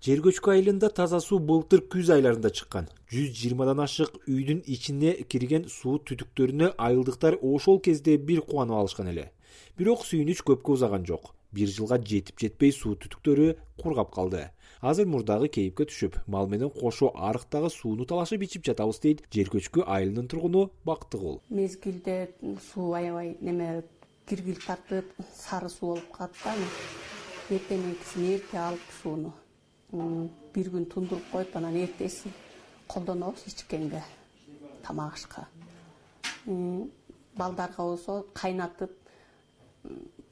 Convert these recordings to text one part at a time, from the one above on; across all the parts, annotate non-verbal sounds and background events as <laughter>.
жер көчкү айылында таза суу былтыр күз айларында чыккан. Жүз жыйырмадан ашык үйдүн ичине кирген суу түтүктөрүнө айылдыктар ошол кезде бир кубанып алышкан эле. Бирок сүйүнүч көпкө узаган жок. Бир жылга жетип жетпей суу түтүктөрү кургап калды. Азыр мурдагы кейипке түшүп мал менен кошо арыктагы сууну талашып ичип жатабыз дейт жер көчкү айылынын тургуну бактыгул мезгилде суу аябай неме киргил тартып сары суу болуп калат да анан эртеңкисин эрте алып сууну бир күн тундуруп коюп анан эртесин колдонобуз ичкенге тамак ашка балдарга болсо кайнатып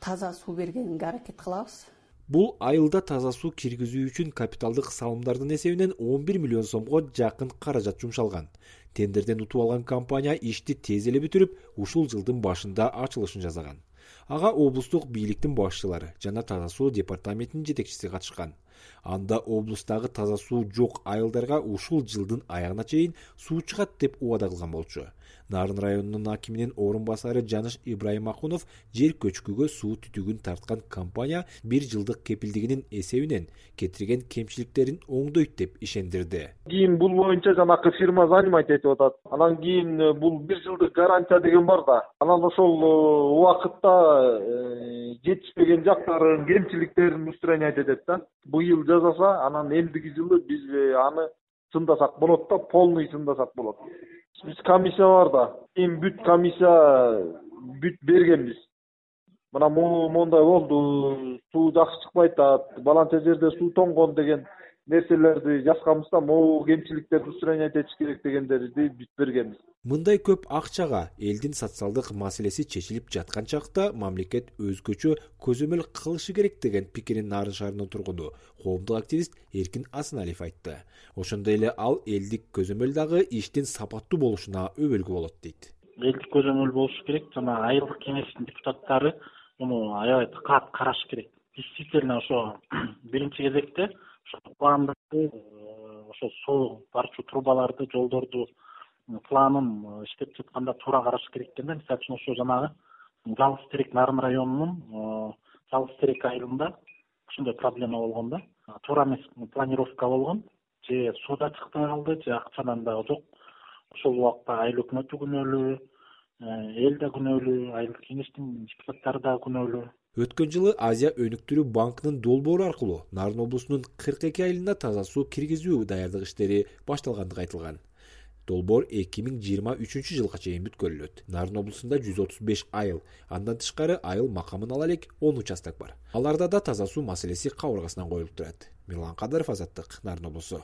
таза суу бергенге аракет кылабыз. Бул айылда таза суу киргизүү үчүн капиталдык салымдардын эсебинен он бир миллион сомго жакын каражат жумшалган. Тендерден утуп алган компания ишти тез эле бүтүрүп ушул жылдын башында ачылышын жасаган. Ага облустук бийликтин башчылары жана таза суу департаментинин жетекчиси катышкан анда облустагы таза суу жок айылдарга ушул жылдын аягына чейин суу чыгат деп убада кылган болчу нарын районунун акиминин орун басары жаныш ибрайымакунов жер көчкүгө суу түтүгүн тарткан компания бир жылдык кепилдигинин эсебинен кетирген кемчиликтерин оңдойт деп ишендирди. Кийин бул боюнча жанакы фирма занимать этип атат. Анан кийин э, бул бир жылдык гарантия деген бар да. Анан ошол э, убакытта э, жетишпеген жактарын кемчиликтерин устранять этет да. Быйыл жасаса анан эмдиги жылы биз аны чындасак болот да полный чындасак болот биз комиссия бар да. Эми бүт комиссия бүт бергенбиз. Мына моундай болду суу жакшы чыкпайт атат баланча жерде суу тоңгон деген нерселерди жазганбыз да могу кемчиликтерди устранять этиш керек дегендерди бүт бергенбиз. Мындай көп акчага элдин социалдык маселеси чечилип жаткан чакта мамлекет өзгөчө көзөмөл кылышы керек деген пикирин нарын шаарынын тургуну коомдук активист эркин асаналиев айтты. Ошондой эле ал элдик көзөмөл дагы иштин сапаттуу болушуна өбөлгү болот дейт. Элдик көзөмөл болушу керек жана айылдык кеңештин депутаттары муну аябай кат караш керек. Действительно ошо <clears throat> биринчи кезекте э, ошол суу барчу трубаларды жолдорду планын э, иштеп жатканда туура караш керек экен да. Мисалы үчүн ошо жанагы жалгыз терек нарын районунун э, жалгыз терек айылында ошондой проблема болгон да. Туура эмес планировка болгон. Же суу да чыкпай калды же акчанан дагы жок ошол убакта айыл өкмөтү күнөөлүү эл да күнөөлүү айылдык кеңештин депутаттары дагы күнөөлүү. Өткөн жылы азия өнүктүрүү банкынын долбоору аркылуу нарын облусунун кырк эки айылына таза суу киргизүү даярдык иштери башталгандыгы айтылган. Долбоор эки миң жыйырма үчүнчү жылга чейин бүткөрүлөт. Нарын облусунда жүз отуз беш айыл андан тышкары айыл макамын ала элек он участок бар. Аларда да таза суу маселеси кабыргасынан коюлуп турат. Мирлан кадыров азаттык нарын облусу